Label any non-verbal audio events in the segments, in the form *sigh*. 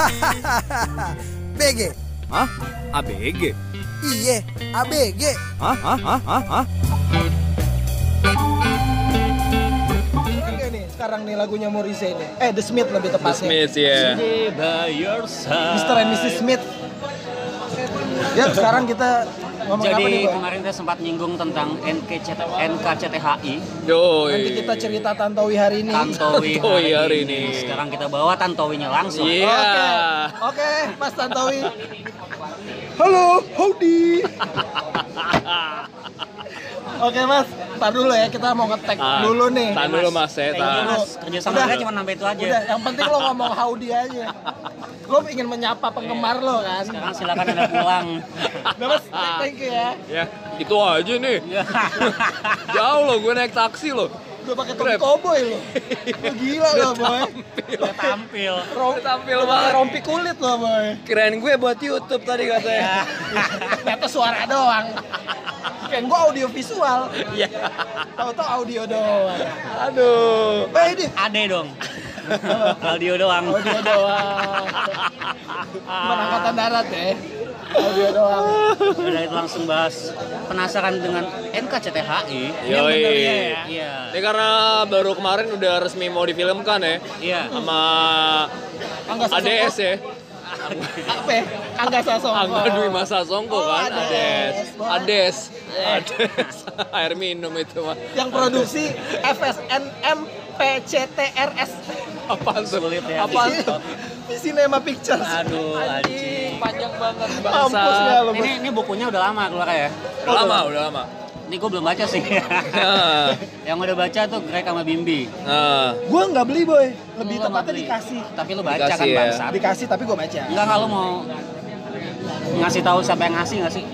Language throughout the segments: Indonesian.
*laughs* BG. Hah? ABG? Iya, ABG. Hah? Hah? Hah? Hah? Hah? Sekarang nih lagunya Morrissey nih. Eh, The Smith lebih The tepatnya. Smith ya. side. Mr. and Mrs. Smith. Ya, sekarang kita ngomong Jadi apa nih, kemarin kita sempat nyinggung tentang NKCT, NKCTHI Yoi. Nanti kita cerita Tantowi hari ini. Tantowi *laughs* Tantowi hari, hari ini. ini. Sekarang kita bawa Tantowinya langsung. Iya. Oke, oke, Mas Tantowi. Halo, howdy. *laughs* Oke Mas, tar dulu ya kita mau ngetek Ah, dulu nih. Tahan dulu mas, tahan. Mas. Kerja sama Udah. kita cuma sampai itu aja. Udah, yang penting lo ngomong howdy aja. Lo ingin menyapa penggemar lo kan. Sekarang silakan Anda pulang. Udah Mas, thank you ya. Ya, itu aja nih. Ya. *laughs* Jauh loh, gue naik taksi loh. Udah pakai topi koboi lo. Lo gila lo boy. Udah tampil. Rom Tampil pakai banget. rompi kulit lo boy. Kirain gue buat YouTube tadi katanya. *laughs* Ternyata suara doang. Kayak gua audio visual. Iya. Tahu-tahu audio doang. Aduh. Eh ini Ade dong. Audio doang. audio doang. *laughs* Cuman angkatan darat ya. Audio doang. Udah itu langsung bahas penasaran dengan NKCTHI. Yang Yoi. bener ya. Iya. Ini karena baru kemarin udah resmi mau difilmkan ya Iya. sama Angga Sasongko. ADS ya. Apa ya? Angga Sasongko. Angga Dwi Masa Songko Oh, kan, ADS. ADS. ADS. ADS. *laughs* Air minum itu mah. Yang produksi FSNM PCTRS Apaan tuh? Sulit ya. Apaan tuh? Cinema Pictures. Aduh, anjing. Panjang banget Mampus lo. Ini ini bukunya udah lama keluar ya. Udah lama, udah lama. Ini gue belum baca sih. Nah, *laughs* Yang udah baca tuh Greg sama Bimbi. nah. Gua nggak beli boy. Lebih Lu tepatnya beli. dikasih. Tapi lu baca Dikasih kan ya. bangsat. Dikasih tapi gua baca. Enggak kalau mau ngasih tahu siapa yang ngasih nggak sih?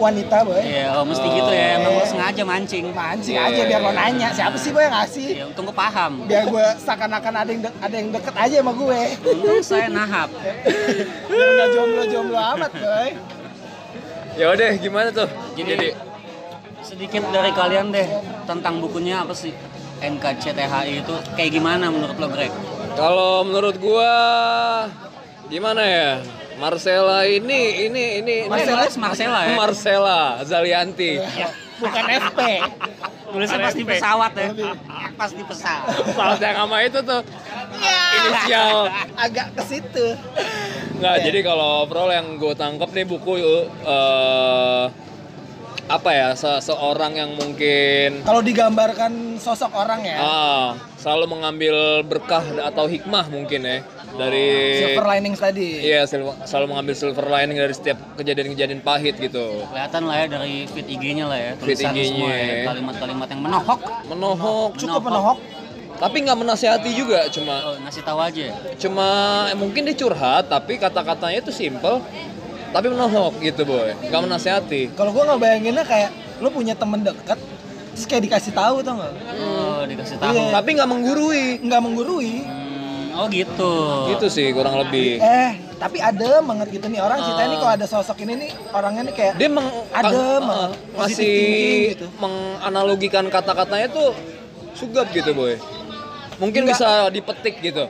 Wanita boy. Iya, oh, mesti gitu ya. Emang lu sengaja mancing. Mancing Iya. aja biar lo nanya siapa sih boy yang ngasih. Ya, untung gue paham. Biar gue seakan-akan ada yang ada yang deket aja sama gue. Untung saya nahap. *laughs* Biar nggak jomblo-jomblo amat boy. Ya udah, gimana tuh? Jadi, sedikit dari kalian deh tentang bukunya apa sih? NKCTHI itu kayak gimana menurut lo Greg? kalau menurut gua gimana ya? Marcella ini ini ini ini Marcella Marcella ya? Marcella Zalianti. Bukan *laughs* FP. Tulisnya pas di pesawat ya. Pas di pesawat. Salah yang sama itu tuh. Inisial. Agak ke situ. Nggak, Oke. jadi kalau overall yang gue tangkap nih buku eh apa ya seseorang yang mungkin Kalau digambarkan sosok orang ya. ah selalu mengambil berkah atau hikmah mungkin ya dari Silver linings tadi. iya selalu mengambil silver lining dari setiap kejadian-kejadian pahit gitu Kelihatan lah ya dari feed IG-nya lah ya. Feed Tulisan IG-nya. semua ya. Kalimat-kalimat yang menohok. menohok Cukup menohok. tapi nggak menasehati juga cuma Oh, ngasih tahu aja. cuma eh, mungkin dia curhat tapi kata-katanya itu simple tapi menohok gitu boy nggak menasehati Kalau gue nggak bayanginnya kayak lo punya temen deket, terus kayak dikasih tahu tau nggak? Oh, dikasih tahu. Iya. tapi nggak menggurui Nggak menggurui. Hmm, oh gitu. gitu sih kurang lebih Eh, tapi ada banget gitu nih orang cerita ini kalau ada sosok ini nih orangnya nih kayak dia meng, Ada, ah, positive masih gitu. menganalogikan kata-katanya tuh sugap gitu boy mungkin Enggak. bisa dipetik gitu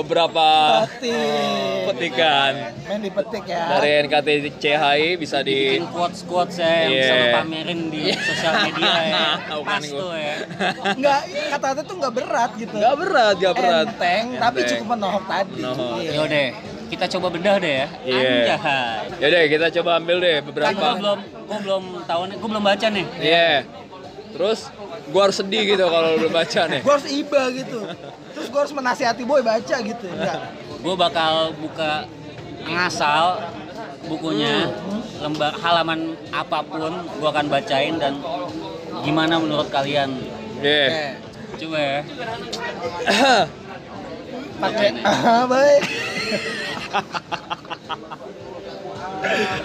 beberapa petik. petikan Main dipetik ya. dari NKTCHI bisa di Bikin quotes-quotes ya yang bisa Iya. lo pamerin di sosial media ya. *laughs* Pas gua. tuh ya. Nggak, kata-kata tuh nggak berat gitu. nggak berat nggak berat Enteng, tapi Enteng. cukup menohok tadi. Menohok. Iya. Yaudah, kita coba bedah deh ya. Iya. Anjay. Yaudah kita coba ambil deh Kan beberapa gua belum, gua belum tahu nih, gua belum baca nih. Iya. Terus gua harus sedih gitu kalau belum baca nih. Gue harus iba gitu. Terus gue harus menasihati boy baca gitu. Enggak. Gue bakal buka ngasal bukunya, lembar halaman apa pun gue akan bacain dan gimana menurut kalian? Iya. Oke. Coba ya. *coughs* Pakai ah, *coughs* boy. *coughs*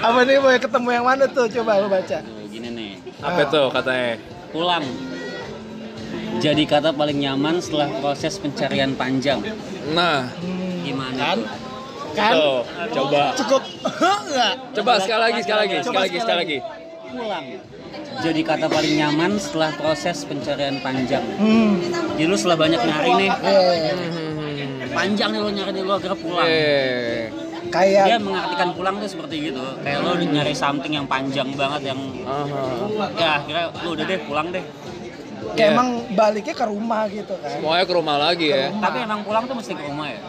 Apa nih boy ketemu yang mana tuh? Coba lu baca. Gini nih. Apa tuh katanya? Pulang. Jadi kata paling nyaman setelah proses pencarian panjang. Nah, Gimana? Kan? Kan? tuh, coba. Cukup enggak? Coba sekali lagi, sekali lagi, sekali lagi, sekali lagi. Pulang. Jadi kata paling nyaman setelah proses pencarian panjang. Hmm. Jadi lu setelah banyak nyari nih, Iya. panjang nih lo nyari nih lo akhirnya pulang dia Kayak mengartikan pulang tuh seperti gitu kayak lo nyari something yang panjang banget yang Aha. ya akhirnya lo udah deh pulang deh kayak Iya. emang baliknya ke rumah gitu kan. Semuanya ke rumah lagi ya. tapi emang pulang tuh mesti ke rumah ya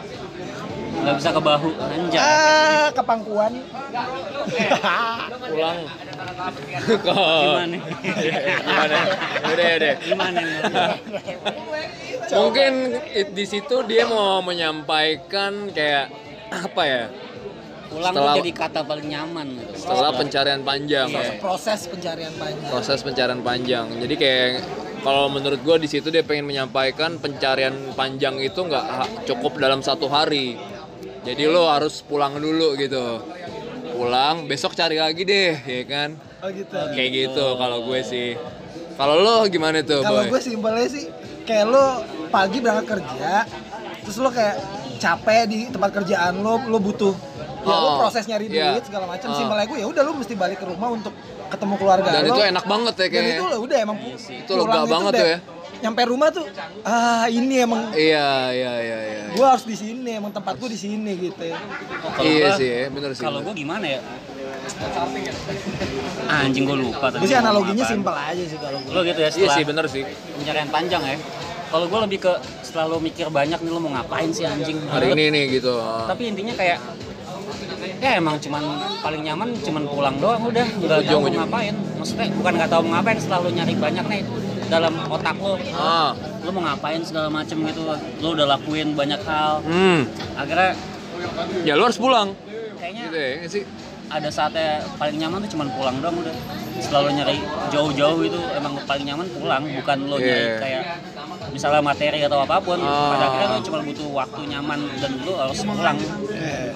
nggak bisa ke bahu anjay Ah, ke pangkuan. Pulang *laughs* ke gimana gimana? Udah deh. gimana nih Mungkin di situ dia mau menyampaikan kayak apa ya? pulang Setelah- tuh jadi kata paling nyaman gitu. Setelah pencarian panjang ya. Proses pencarian panjang. Proses pencarian panjang. Jadi kayak kalau menurut gua di situ dia pengen menyampaikan pencarian panjang itu nggak cukup dalam satu hari. Jadi lo harus pulang dulu gitu. Pulang, besok cari lagi deh, ya kan? Oh gitu. Kayak gitu kalau gue sih. Kalau lo gimana tuh, Kalau gue simpelnya sih kayak lo pagi berangkat kerja, terus lo kayak capek di tempat kerjaan lo, lo butuh ya lo Oh, proses nyari iya. duit segala macam. Oh. Simpelnya gue ya udah lo mesti balik ke rumah untuk ketemu keluarga Dan lo. itu enak banget ya Dan kayaknya. itu lo udah emang Itu lega banget tuh ya. Nyampe rumah tuh ah ini emang Iya, iya, iya, iya. gue harus di sini emang tempat gue di sini gitu. Oh, kalau Iya gua- sih, bener sih. Kalau gue gimana ya? Anjing gue lupa tadi. Gue sih analoginya simpel aja sih kalau gue. Lo gitu ya Iya sih, bener sih. pencarian panjang ya. Kalau gue lebih ke setelah lo mikir banyak nih lo mau ngapain sih anjing. Hari ini nih gitu. Tapi intinya kayak ya emang cuman paling nyaman cuman pulang doang udah. Nggak tahu mau ngapain. Maksudnya bukan nggak tahu mau ngapain setelah lo nyari banyak nih dalam otak lo. Ah, lo mau ngapain segala macem gitu. Lo udah lakuin banyak hal. Hmm. akhirnya Ya lo harus pulang. kayaknya Gitu ya sih. Ada saatnya paling nyaman tuh cuman pulang doang udah selalu nyari jauh-jauh itu emang paling nyaman pulang bukan lo nyari Iya. kayak misalnya materi atau apa pun Ah. pada akhirnya lo cuma butuh waktu nyaman dan lo harus pulang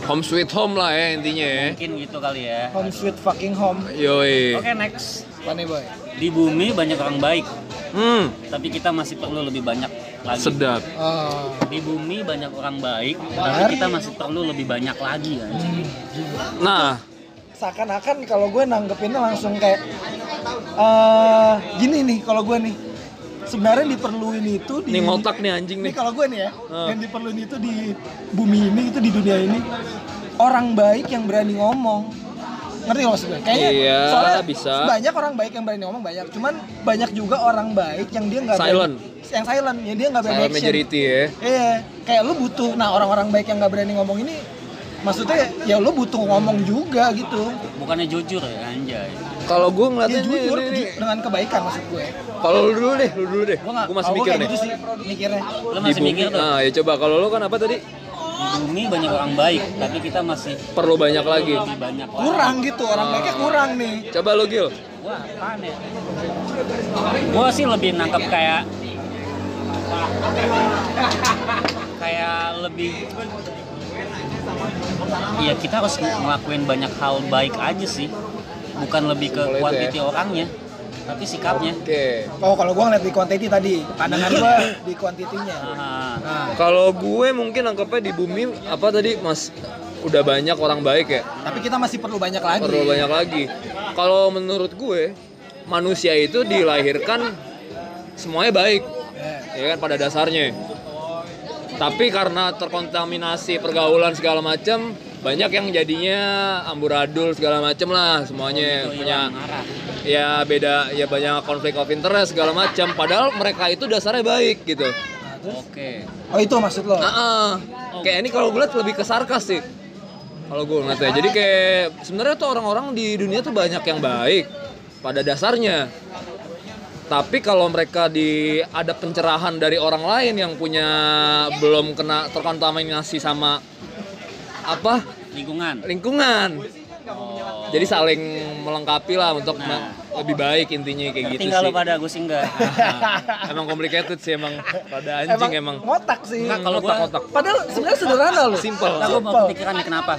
Home sweet home lah ya intinya ya. mungkin gitu kali ya Home sweet fucking home. Yoi. oke next Apa nih boy? di bumi banyak orang baik Hmm, tapi kita masih perlu lebih banyak lagi sedap. Oh. di bumi banyak orang baik tapi kita masih perlu lebih banyak lagi anjing. Nah, seakan-akan kalau gue nanggepinnya langsung kayak eh gini nih kalau gue nih sebenarnya diperluin itu di nih ngotak nih anjing ini nih. kalau gue nih ya Hmm. yang diperluin itu di bumi ini itu di dunia ini orang baik yang berani ngomong ngerti nggak maksud gue? Kayaknya Iya, soalnya bisa. banyak orang baik yang berani ngomong banyak, cuman banyak juga orang baik yang dia nggak berani- Silent. yang silent, ya dia nggak berani Silent action. majority ya. Iya, kayak lu butuh. Nah orang-orang baik yang nggak berani ngomong ini, maksudnya ya lu butuh ngomong juga gitu. bukannya jujur ya anjay Kalau gue Ya ngeliatnya nih, jujur nih, nih. ju- dengan kebaikan maksud gue. Kalau lu dulu deh, lu dulu deh. Gue nggak. Gue masih mikir kayak nih. gitu sih mikirnya. lo Di masih mikir tuh Nah, ya coba kalau lu kan apa tadi? di bumi banyak orang baik tapi kita masih Perlu banyak lagi. lebih banyak lagi. Kurang gitu orang baiknya kurang nih. Coba lu Gil. Wah, apaan ya? Gua sih lebih nangkep kayak kayak lebih Iya kita harus ngelakuin banyak hal baik aja sih bukan lebih ke ya. kuantiti orangnya tapi sikapnya Oke. Oh kalau gue ngeliat di quantity tadi, pandangan gue *laughs* di kuantitinya. Ah, Nah, Kalau gue mungkin nangkepnya di bumi apa tadi Mas udah banyak orang baik ya. tapi kita masih perlu banyak lagi. Perlu banyak lagi. Kalau menurut gue manusia itu dilahirkan semuanya baik, Ya. ya kan pada dasarnya. Tapi karena terkontaminasi pergaulan segala macam, banyak yang jadinya amburadul segala macam lah semuanya itu punya hilang arah. ya beda ya banyak konflik of interest segala macam. Padahal mereka itu dasarnya baik gitu. Oke. Oh itu maksud lo? Nah, ah. kayak ini kalau gue liat lebih ke sarkas sih. Kalau gue ngeliatnya, jadi kayak sebenarnya tuh orang-orang di dunia tuh banyak yang baik pada dasarnya. Tapi kalau mereka di ada pencerahan dari orang lain yang punya belum kena terkontaminasi sama apa Lingkungan. lingkungan, Oh. jadi saling melengkapi lah untuk Nah. lebih baik intinya kayak gitu Tinggal lo sih. pada gue sih enggak. *laughs* emang complicated sih emang pada anjing emang. ngotak sih. Enggak, kalau gua- Otak-otak. Padahal sebenarnya sederhana loh. Simple. Nah, gue mau kepikiran nih kenapa.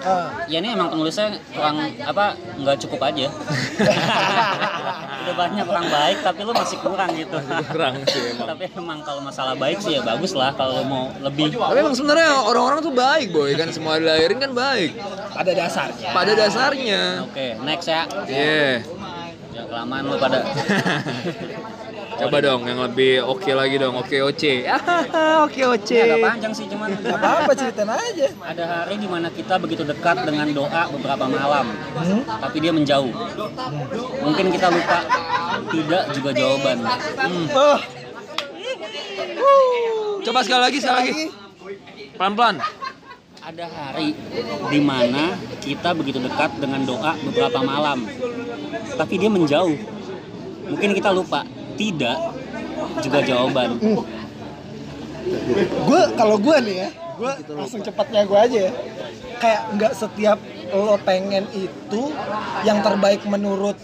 Ah. Ya ini emang penulisnya kurang apa nggak cukup aja. *laughs* Udah banyak orang baik tapi lu masih kurang gitu. Kurang sih *laughs* emang. tapi emang kalau masalah baik sih ya bagus lah kalau mau lebih. Tapi emang sebenarnya orang-orang tuh baik boy kan semua dilahirin kan baik Pada dasarnya. pada dasarnya. Oke, next ya. Iya. Ya kelamaan lu pada. *laughs* Coba dong yang lebih oke lagi dong, oke oce. *laughs* oke oce. Ini agak panjang sih cuman Gak apa-apa ceritain aja. ada hari di mana kita begitu dekat dengan doa beberapa malam, Hmm? tapi dia menjauh. Mungkin kita lupa, tidak juga jawaban. Hmm. Oh, Coba sekali lagi, sekali lagi. Pelan-pelan. Ada hari di mana kita begitu dekat dengan doa beberapa malam, tapi dia menjauh. Mungkin kita lupa, tidak juga jawaban. gue kalau gue nih ya, gue langsung cepatnya gue aja ya. Kayak nggak setiap lo pengen itu yang terbaik menurut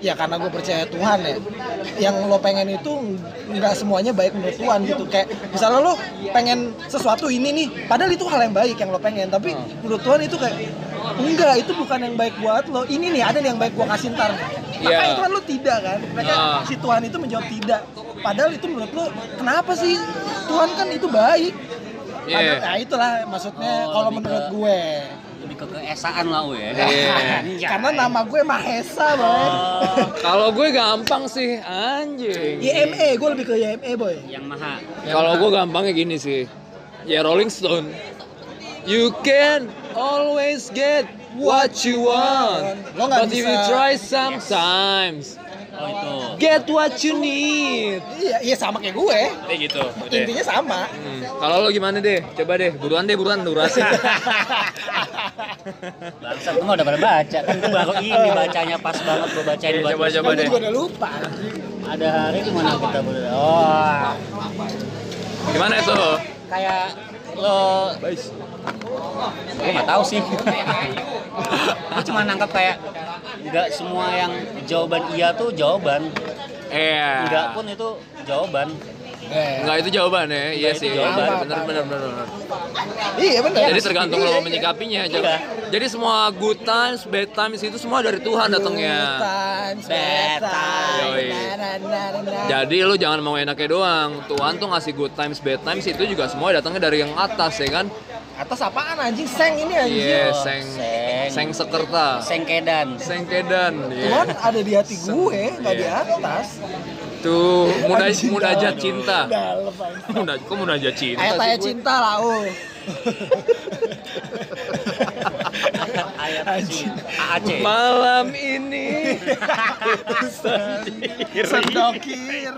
ya karena gue percaya Tuhan ya. Yang lo pengen itu nggak semuanya baik menurut Tuhan gitu. Kayak misalnya lo pengen sesuatu ini nih, padahal itu hal yang baik yang lo pengen, tapi menurut Tuhan itu kayak enggak itu bukan yang baik buat lo. Ini nih ada nih yang baik gue kasih ntar. nih." Maka Iya. itu kan lo tidak kan. Mereka Ah. si Tuhan itu menjawab tidak. Padahal itu menurut lo kenapa sih Tuhan kan itu baik. Iya. Ada- Nah itulah maksudnya Oh, kalau menurut gue. Lebih ke keesaan lah we. Iya. Karena nama gue Mahesa, boy. Oh, Kalau gue gampang sih, anjing. YME, gue lebih ke YME, boy. yang maha. Kalau gue gampangnya gini sih. Ya Rolling Stone. You can always get what you want. But if you try sometimes, Oh itu. get what you need. Iya, iya sama kayak gue. Kayak gitu. Intinya sama. Hmm. Kalau lo gimana deh? Coba deh, buruan deh, buruan durasi. *laughs* Bangsat. Mah udah pada baca. Kan gue baru ini bacanya pas banget gue bacain Oke, buat coba, coba deh. juga udah lupa. Ada hari di mana kita boleh? Oh. Gimana itu? kayak lo gue nggak tahu sih. Gue cuma nangkap kayak nggak semua yang jawaban iya tuh jawaban. Iya. enggak pun itu jawaban Eh, Enggak itu jawabannya, iya sih. jawaban. Bener, bener, bener, bener. Iya benar. Jadi tergantung Iya, lo iya. menyikapinya. Iya. Jadi semua good times, bad times itu semua dari Tuhan datangnya. Good times, bad times. Jadi lu jangan mau enaknya doang. Tuhan tuh ngasih good times, bad times itu juga semua datangnya dari yang atas ya kan? Atas apaan anjing? Seng ini anjing. Iya, Oh, seng seng. seng sekerta. sengkedan Sengkedan. iya. Tuhan ada di hati gue, nggak di Iya. atas. Tuh, muda munajat dalam. cinta. Muda, kok munajat cinta Ayat ayat cinta lah, oh. *laughs* AAC Malam ini Sendokir.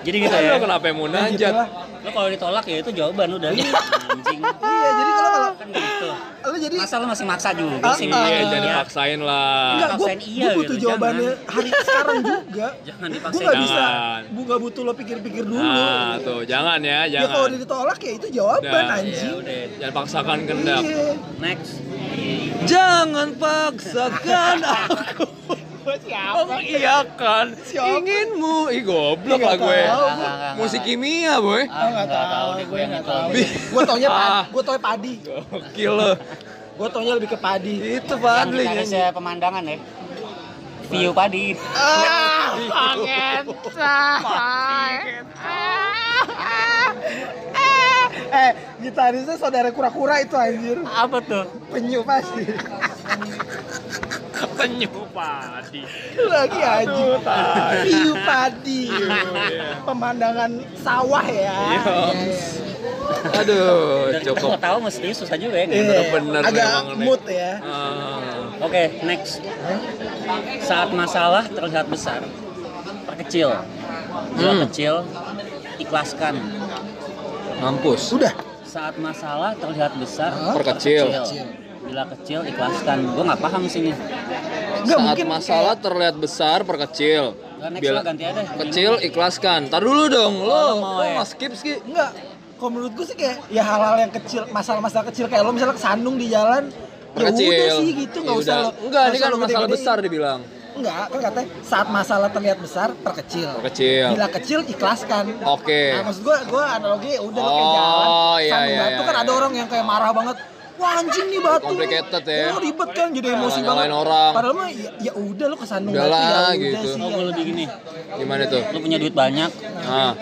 jadi gitu ya Aduh, kenapa yang Gitu munajat? lah. lo kalau ditolak ya itu jawaban udah anjing Iya, jadi kalau kalau kan gitu lu jadi masa lo masih maksa juga Ah, sih ah. Iya, Iya. jangan dipaksain lah. Enggak, gue paksain iya butuh gitu, jawabannya hari sekarang juga. Jangan Gue dipaksain. nggak bisa, Jangan. gue nggak butuh lo pikir-pikir dulu. Nah, tuh, jangan ya, ya kalau jangan. ditolak ya itu jawaban anjing. ya udah Jangan paksakan kehendak. Iya. next Jangan paksakan *laughs* aku Siapa? mengiyakan Siapa? inginmu. Ih goblok lah gue. Musik kimia, boy. Ah, Oh, nggak nggak tahu, deh gue yang nggak itu. tahu. Gue taunya Ah. padi, gue taunya padi. Gokil lo. Gue taunya lebih ke padi. Itu yang Fadli. gitarisnya pemandangan ya view padi Ah, pengen *laughs* Eh, gitarisnya saudara kura-kura itu anjir. apa tuh Penyu pasti. *laughs* Penyu padi. Lagi tai. View padi. *laughs* iya. Pemandangan sawah ya. Iya. Aduh, Dan cukup. tahu mesti susah juga ya Iya, bener agak memang nih. mood ya. Ah. Oke, next. Saat masalah terlihat besar, perkecil. Bila Hmm. kecil, ikhlaskan. Mampus. Sudah. Saat masalah terlihat besar, Hah? Perkecil. Bila kecil, ikhlaskan. Gue nggak paham sini. Enggak Saat mungkin masalah terlihat besar, perkecil. Nah, next Bila ganti aja. kecil, ikhlaskan. Tar dulu dong, lo, Oh, lo mau lo ya? nggak skip sih. Enggak. Kalau menurut gue sih kayak ya hal-hal yang kecil, masalah-masalah kecil kayak lo misalnya kesandung di jalan, ya Perkecil. udah sih gitu, nggak Ya usah udah. lo. Enggak, nggak ini kan masalah gede-gedein. besar dibilang. Enggak, kan katanya saat masalah terlihat besar, perkecil. Perkecil. Bila kecil, ikhlaskan. Oke. Nah, maksud gue, gue analogi ya udah lo kayak Oh, jalan, iya, sandung iya, batu iya, kan iya. ada orang yang kayak marah banget. Wah anjing nih batu. Complicated ya. Oh ribet kan jadi emosi Nyalain banget. orang. Padahal mah ya, ya udah lo kesandung Udah batu lah, ya udah gitu. sih. Oh, ya. lebih gini. Gimana tuh? Lo punya duit banyak, Ah,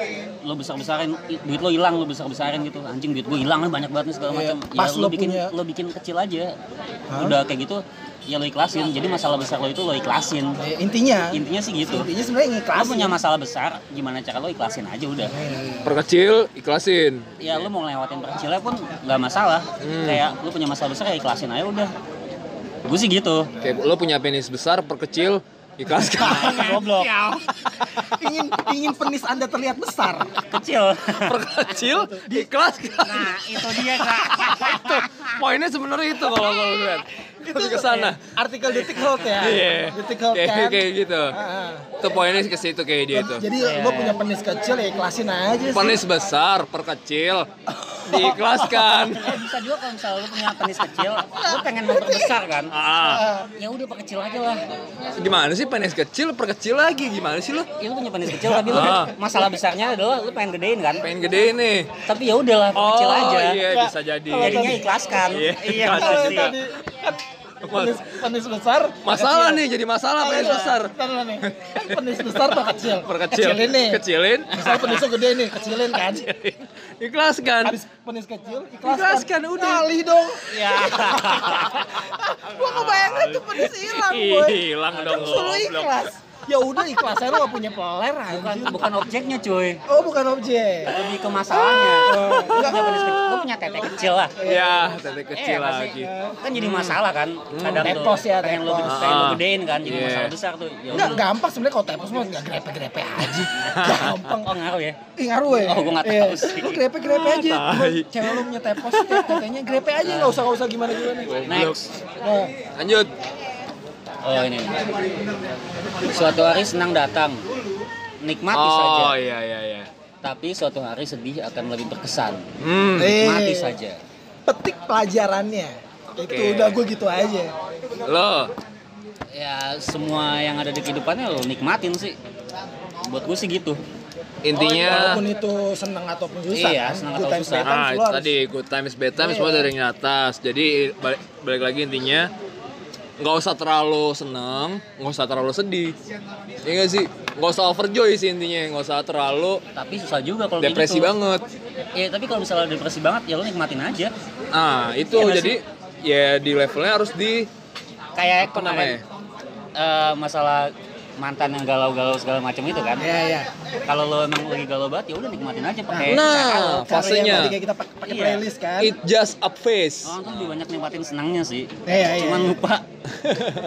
lo besar besarin duit lo hilang lo besar besarin gitu anjing duit gue hilang banyak banget nih segala Iya, macam pas ya, lo lo bikin punya- lo bikin kecil aja Hah? udah kayak gitu ya lo ikhlasin. Jadi masalah besar lo itu lo ikhlasin. Ya, intinya. Intinya sih gitu. Intinya sebenarnya lo ngiklasin punya masalah besar gimana cara lo ikhlasin aja udah. Perkecil, ikhlasin. ya lo mau ngelewatin perkecilnya pun nggak masalah. Hmm. kayak lo punya masalah besar ya ikhlasin aja udah. Gue sih gitu. Kayak lo punya penis besar, perkecil, ikhlaskan. *laughs* goblok. Ingin ingin penis anda terlihat besar? Kecil. Perkecil, ikhlaskan. nah itu dia kak. *laughs* Itu poinnya sebenarnya itu kalau kalau lihat lebih ke sana. Artikel detik health ya. Iya. Detik health kayak kan. kayak gitu. Ah, ah. itu poinnya ke situ kayak dia itu jadi lo punya penis kecil ya ikhlasin aja sih. Penis besar perkecil. Diikhlaskan. *laughs* Eh, bisa juga kalau misalnya lo punya penis kecil lo pengen memperbesar kan? Ah ya udah perkecil aja lah. Gimana sih penis kecil perkecil lagi? Gimana sih lo ya lo punya penis kecil tapi Ah. masalah besarnya adalah lo pengen gedein kan? Pengen gede nih. Tapi ya udahlah oh kecil aja. iya bisa jadi. Jadinya ikhlaskan. Iya, iya. kalau tadi kan penis penis besar. Masalah kecil. nih jadi masalah penis Iya, besar dulu nih. kan penis besar tuh kecil. Perkecil. Kecilin nih. Kecilin. Misal penisnya gede nih kecilin kan. *laughs* Ikhlaskan. Habis penis kecil ikhlaskan. Ikhlaskan, udah. kali dong. Ya. *laughs* Gua kebayangnya tuh penis hilang boy. hilang dong suruh goblok. ikhlas ya udah ikhlas aja lo gak punya peler bukan bukan objeknya cuy oh bukan objek lebih ke masalahnya Oh. lo punya lo tete kecil lah ya tete kecil Iya nggak sih? lagi kan jadi masalah kan kadang tuh Tepos ya, pengen lo tepos. pengen lo Ah. gedein kan jadi Iya. masalah besar tuh ya Enggak, udah. gampang sebenarnya kalau tepos mah nggak grepe-grepe aja. Gampang. oh ngaruh ya Ih, ngaruh ya? Oh, gua nggak Iya. tahu sih. Lu grepe-grepe aja. Tai. Cuma Cewek lu punya tepos, tetenya grepe aja, nggak usah nggak usah gimana-gimana. next Nah, lanjut oh ini suatu hari senang datang nikmati oh saja iya iya iya tapi suatu hari sedih akan lebih berkesan hmm eh, mati saja Petik pelajarannya. Itu Oke. udah gue gitu aja. lo ya semua yang ada di kehidupannya lo nikmatin sih buat gue sih gitu intinya Walaupun itu seneng ataupun susah. Iya, kan? seneng Good atau times, susah. Ah, itu harus- tadi good times bad times semua Iya. dari yang atas. Jadi balik, balik lagi intinya nggak usah terlalu seneng, nggak usah terlalu sedih. Iya nggak sih? Nggak usah overjoy sih intinya, nggak usah terlalu tapi susah juga kalau depresi gitu. banget. ya tapi kalau misalnya depresi banget ya lo nikmatin aja Ah, itu nggak jadi ya di levelnya harus di kayak apa namanya? eh, masalah mantan yang galau-galau segala macam itu kan Iya, iya. kalau lo emang lagi galau banget ya udah nikmatin aja pakai Nah, yang fasenya. kayak kita pak- pakai Iya. playlist kan. It just up face. orang tuh lebih banyak nikmatin senangnya sih Iya, iya, cuman iya. lupa *laughs*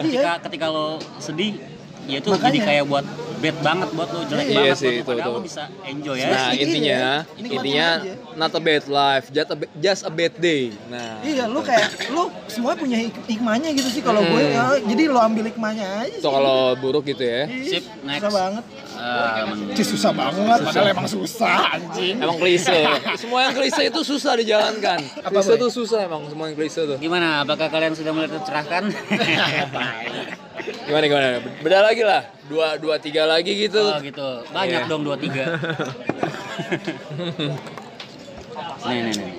Iya. ketika ketika lo sedih ya itu jadi kayak buat bad banget buat lo jelek Iya banget sih, buat lo itu, padahal itu. lo bisa enjoy ya Nah, Iya, *laughs* intinya nikmatin intinya aja. not a bad life, just a, just a bad day. Nah, Iya, lu kayak lu semua punya hik- hikmahnya gitu sih kalau gue Hmm. ya, jadi lu ambil hikmahnya aja sih. itu kalau buruk gitu ya. Sip, next. Susah banget. Eh, Cih, susah banget, padahal emang susah anjing. Emang klise. *laughs* Semua yang klise itu susah dijalankan. Apa, Klise tuh susah emang semua yang klise tuh. gimana apakah kalian sudah mulai tercerahkan *laughs* Gimana gimana? Beda lagi lah. Dua dua tiga lagi gitu. oh gitu banyak Iya. dong dua tiga *laughs* nih nih nih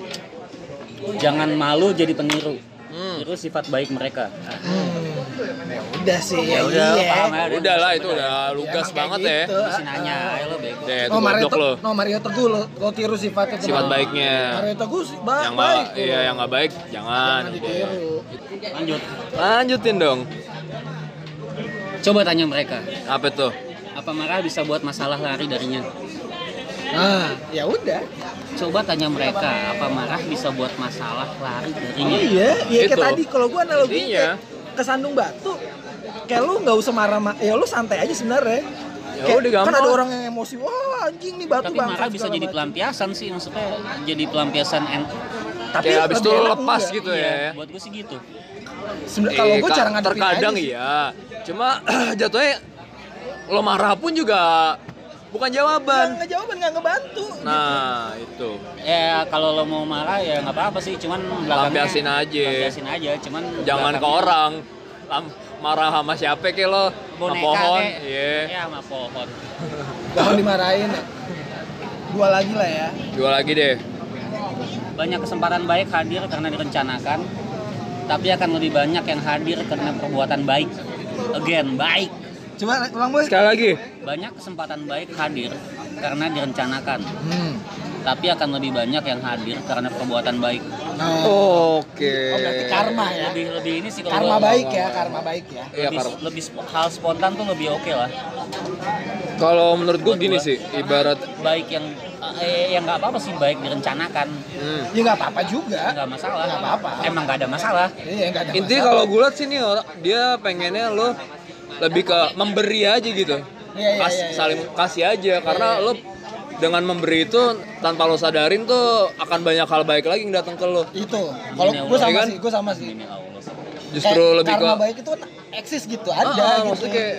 jangan malu jadi peniru Hmm. Tiru sifat baik mereka Hmm. Ya udah sih, ya, ya udah iya. ya Udah lah itu udah lugas emang kayak banget ya. gitu. masih nanya ayo lo bego No Mario lo. no Mario Teguh lo, lo tiru sifatnya. Sifat baiknya. Mario Teguh sih ba Yang baik. iya yang nggak baik jangan. Jangan ditiru. lanjut Lanjutin dong. coba tanya mereka Apa tuh? apa marah bisa buat masalah lari darinya Nah, ya udah. coba tanya mereka apa marah bisa buat masalah lari darinya Iya, iya kayak Itu. tadi kalau gua analogi Intinya. kayak kesandung batu. Kayak lu nggak usah marah, ma- ya lu santai aja sebenarnya. Ya Kayak- udah, Kan gampang. ada orang yang emosi, wah anjing nih batu tapi marah bisa jadi pelampiasan sih maksudnya jadi pelampiasan en Tapi Kayak abis itu lepas enggak. gitu iya, ya. buat gue sih gitu Sebenarnya kalau Eh, gua ka- cara ngadepin terkadang aja sih. iya. Cuma *clears throat* jatuhnya lo marah pun juga bukan jawaban. Nggak jawaban nggak ngebantu. Nah, itu. ya kalau lo mau marah ya nggak apa-apa sih cuman belakangnya Lampiasin aja. lampiasin aja cuman Jangan ke orang. Lam- marah sama siapa ke lo? Sama boneka pohon. Iya. ya sama pohon Jangan dimarahin. Dua lagi lah ya. Dua lagi deh. banyak kesempatan baik hadir karena direncanakan tapi akan lebih banyak yang hadir karena perbuatan baik again baik Coba ulang boy. Sekali lagi. banyak kesempatan baik hadir karena direncanakan Hmm. tapi akan lebih banyak yang hadir karena perbuatan baik Oke. Oh, berarti karma ya. lebih lebih ini sih kalau Karma gua- baik ya, karma baik ya. Iya, lebih, karma. lebih sp- hal spontan tuh lebih oke lah Kalau menurut gue gini sih, ibarat baik yang eh, yang nggak apa-apa sih baik direncanakan hmm, Ya nggak apa-apa juga. nggak masalah Nggak apa-apa. emang nggak ada masalah Iya nggak ada. intinya kalau gue liat sih nih dia pengennya lo lebih ke memberi aja gitu. Iya, iya, Kas- iya, saling kasih aja karena lo dengan memberi itu tanpa lo sadarin tuh akan banyak hal baik lagi yang datang ke lo. itu. Kalau gue sama Allah. sih, gue sama sih. Justru Kayak lebih ke karma baik itu eksis gitu, Ah, ada ah, gitu. maksudnya kayak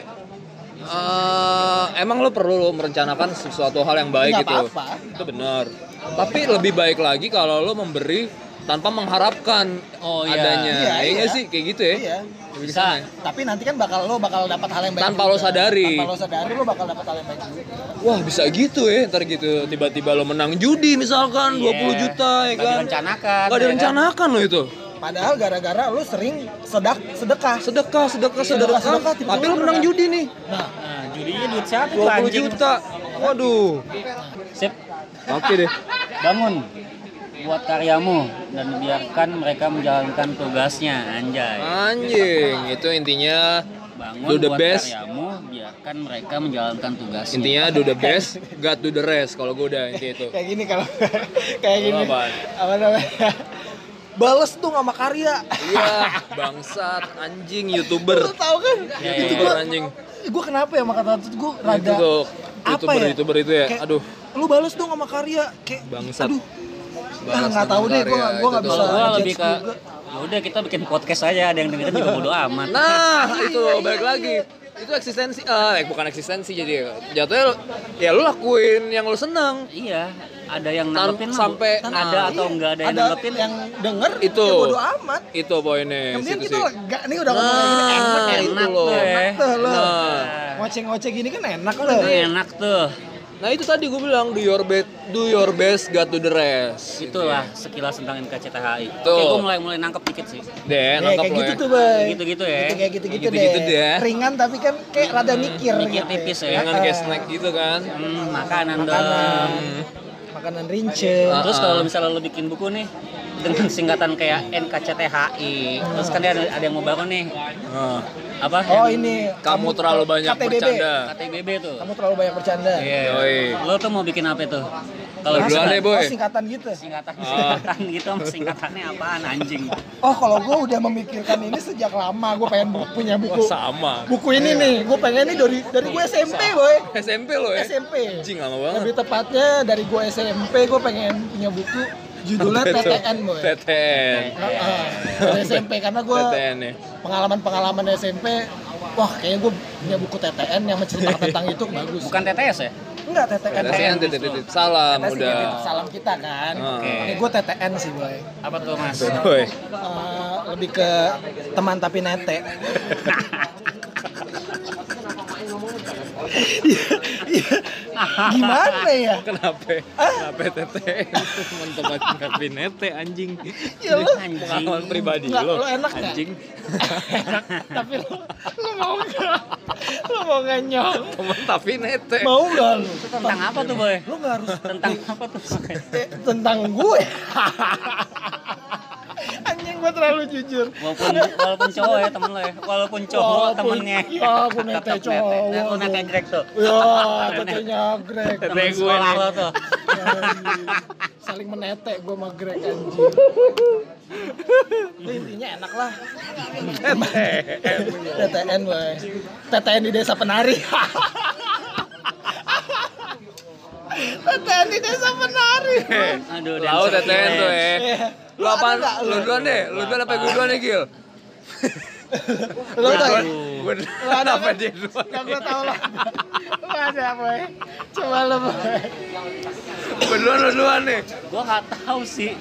eh, emang lo perlu merencanakan sesuatu hal yang baik Nggak gitu. apa-apa. Itu benar. Tapi lebih baik lagi kalau lo memberi tanpa mengharapkan Oh, iya. adanya. Iya, Iya iya. sih kayak gitu ya. Iya. Bisa. Tapi nanti kan bakal lo bakal dapat hal yang baik. Tanpa juga. lo sadari. Tanpa lo sadari lo bakal dapat hal yang baik juga. Wah bisa gitu ya, ntar gitu tiba-tiba lo menang judi misalkan 20 juta ya Nggak kan. direncanakan Gak ya direncanakan lo itu. Padahal gara-gara lo sering sedak sedekah. Sedekah, sedekah, Iya, sedekah. sedekah, tiba-tiba Tapi lo menang judi nih, Nah, kan? nah judinya duit siapa tuh 20 anjing juta. Waduh. sip Oke deh. bangun buat karyamu dan biarkan mereka menjalankan tugasnya anjay Anjing, itu intinya bangun Do the buat best. karyamu biarkan mereka menjalankan tugasnya intinya do the *laughs* best, God do the rest. Kalau gue udah inti itu. kayak gini kalau *laughs* kayak gini. Apa namanya? Bales dong sama karya. Iya, bangsat, anjing, youtuber. Lo tau kan? Iya, iya, itu iya. gue anjing. gue kenapa ya sama kata itu gue Itu rada tuh, apa youtuber, ya? youtuber itu ya. Kayak, Aduh, lu bales dong sama karya kayak Bangsat. aduh Balas ah, nggak tahu deh gue gue nggak itu bisa tuh. kalau gua judge lebih ke ya udah kita bikin podcast aja ada yang dengerin juga bodo amat Nah, *laughs* itu balik lagi. Itu eksistensi, eh bukan eksistensi jadi jatuhnya ya lu lakuin yang lu seneng. iya ada yang nanggepin sampai- mah, ada nah, atau Iya, enggak ada yang ada nanggepin yang denger Itu. ya bodo amat Itu poinnya. kemudian kita sih. lega nih udah Nah, enak ya itu enak loh. tuh ya. enak tuh lo Nah. ngoceh-ngoceh gini kan enak tuh enak tuh Nah, itu tadi gue bilang do your best, do your best, God do the rest. itulah sekilas tentang NKCTHI Tuh. oke gue mulai mulai nangkep dikit sih Deh, Ya, nangkap kayak lo gitu ya. tuh bay Kayak gitu-gitu ya. Gitu, kayak gitu-gitu Gitu-gitu deh. deh. ringan tapi kan kayak rada mikir Mikir gitu tipis ya. Jangan kayak snack gitu kan. hmm, makanan, makanan dong makanan rince Ah. terus kalau misalnya lo bikin buku nih dengan singkatan kayak NKCTHI terus kan dia ada, ada yang mau baru nih Nah, apa oh ini kamu terlalu banyak KTBB. bercanda. KTBB tuh kamu terlalu banyak bercanda Iya. Yoi. Lo tuh mau bikin apa tuh? Kalau bisa deh, Boy. oh singkatan gitu singkatan Ah. singkatan gitu, sama singkatannya apaan anjing? Oh kalau gue udah memikirkan ini sejak lama gue pengen bu- punya buku Wah, sama. buku ini nih gue pengen nih dari dari gue SMP boy SMP lo ya? SMP Anjing lama banget. lebih tepatnya dari gue SMP gue pengen punya buku judulnya? TTN boy TTN. Dari SMP karena gue TTN ya. pengalaman-pengalaman SMP wah kayaknya gue punya buku TTN yang menceritakan tentang itu bagus Bukan TTS ya? enggak TTN TTN, justru. titip salam TTN sih udah. titip salam kita kan Oke. ini gue TTN sih boy Apa tuh mas? Boy. Eh, lebih ke teman tapi nete Iya, gimana ya Kenapa? Kenapa TTN? Teman-teman kabinete anjing. ya lu Pengalaman pribadi Nggak, lo. lo enak? Anjing. *laughs* tapi lu, lu mau nggak lu mau nggak nyok Teman tapi nete. mau lu Itu tentang apa tuh boy? lu nggak harus Tentang apa tuh? tentang gue *laughs* anjing gue terlalu jujur. Walaupun walaupun cowok ya temen lo ya, walaupun cowok Walaupun- temennya. ya, aku nete cowok. Nete. Lu nete grek tuh. *laughs* ya tetenya Tete Temen gue sekolah lo tuh. Saling menetek gue sama Greg anjing. Itu intinya enak lah. TTN boy TTN di desa penari. *laughs* TTN di desa penari. Aduh, Lalu dancer TTN tuh ya. Lu Lu apaan? nggak, Lu lu? duluan deh. Lu duluan apa gue duluan nih, Gil? lo tau Gue Lu duluan ada apa dia duluan? Gak gue tau lah Lu ada boy Coba lu boy Gue duluan, lu duluan nih. Gua nggak tahu sih.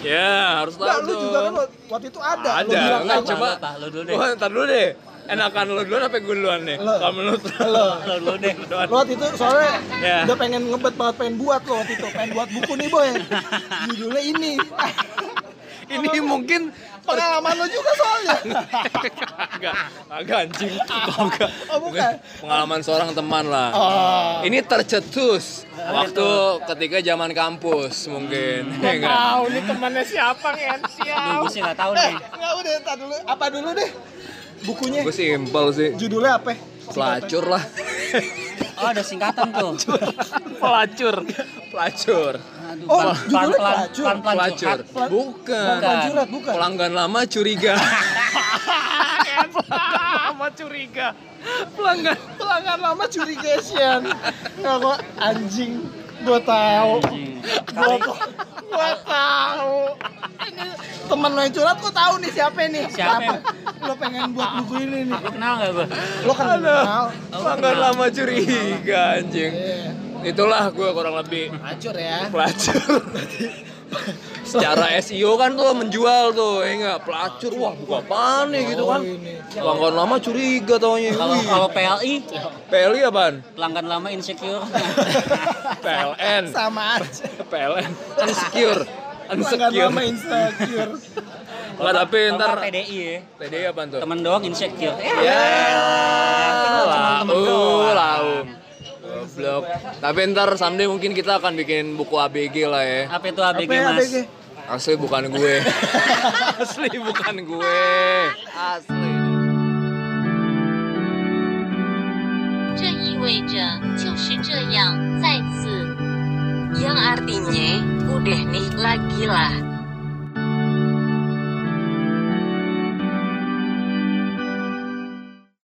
Ya, harus tahu Enggak, lu juga kan waktu itu ada Lu Ada, bilang enggak coba. Apa, lu dulu deh. Wah, ntar dulu deh. Enakan lu duluan apa gue duluan nih? Lu. Kalau menurut lu. Lo Lo dulu deh. Lo waktu itu soalnya Ya. udah pengen ngebet banget pengen buat lo waktu itu pengen buat buku nih boy judulnya ini *laughs* ini mungkin Pengalaman lo juga soalnya. agak agak anjing. Agak. Oh, bukan. Pengalaman seorang teman lah. Oh. Ini tercetus waktu ketika zaman kampus mungkin. Ya enggak? Tahu nih temannya siapa kan? Aduh, gue sih nggak tahu Eh, nih. enggak udah, tar dulu. Apa dulu deh? Bukunya. Gue simpel sih. Judulnya apa? Pelacur lah. *laughs* Oh, ada singkatan tuh. *laughs* Pelacur. Pelacur. Aduh, Oh, pelan- judulnya pelan-pelan- pelacur. pelan-pelan Pelacur. curhat. Pel- Bukan. Bukan jurat, bukan. Pelanggan lama curiga. *laughs* Pelanggan lama curiga. Pelanggan Pelanggan lama curigation. Enggak kok anjing. Gua tahu. Gua gua tahu. Ini teman lo yang curhat gua tahu nih siapa nih. Siapa? Lo pengen buat buku ini nih. Lu kenal nggak gue? Lo kan kenal. pelanggan lama curiga anjing. Iya. Itulah gue kurang lebih Hancur ya. pelacur. Secara SEO kan tuh menjual tuh, ya enggak? Pelacur, wah buka apaan nih gitu kan. Oh, ini. Pelanggan lama curiga taunya. Kalau kalau PLI PLI apaan? pelanggan lama insecure. *laughs* PLN. Sama aja. PLN. Insecure. Pelanggan Insecure. lama insecure. Nggak, tapi ntar PDI ya. PDI apaan tuh? Temen doang insecure. Ya. Ya, temen lau, doang. lau. Goblok. Tapi ntar someday mungkin kita akan bikin buku ABG lah ya. Apa itu ABG Apa ya, mas? ABG? Asli bukan gue. *laughs* Asli bukan gue. Asli. 这意味着就是这样，再次。Yang artinya udah nih lagi lah.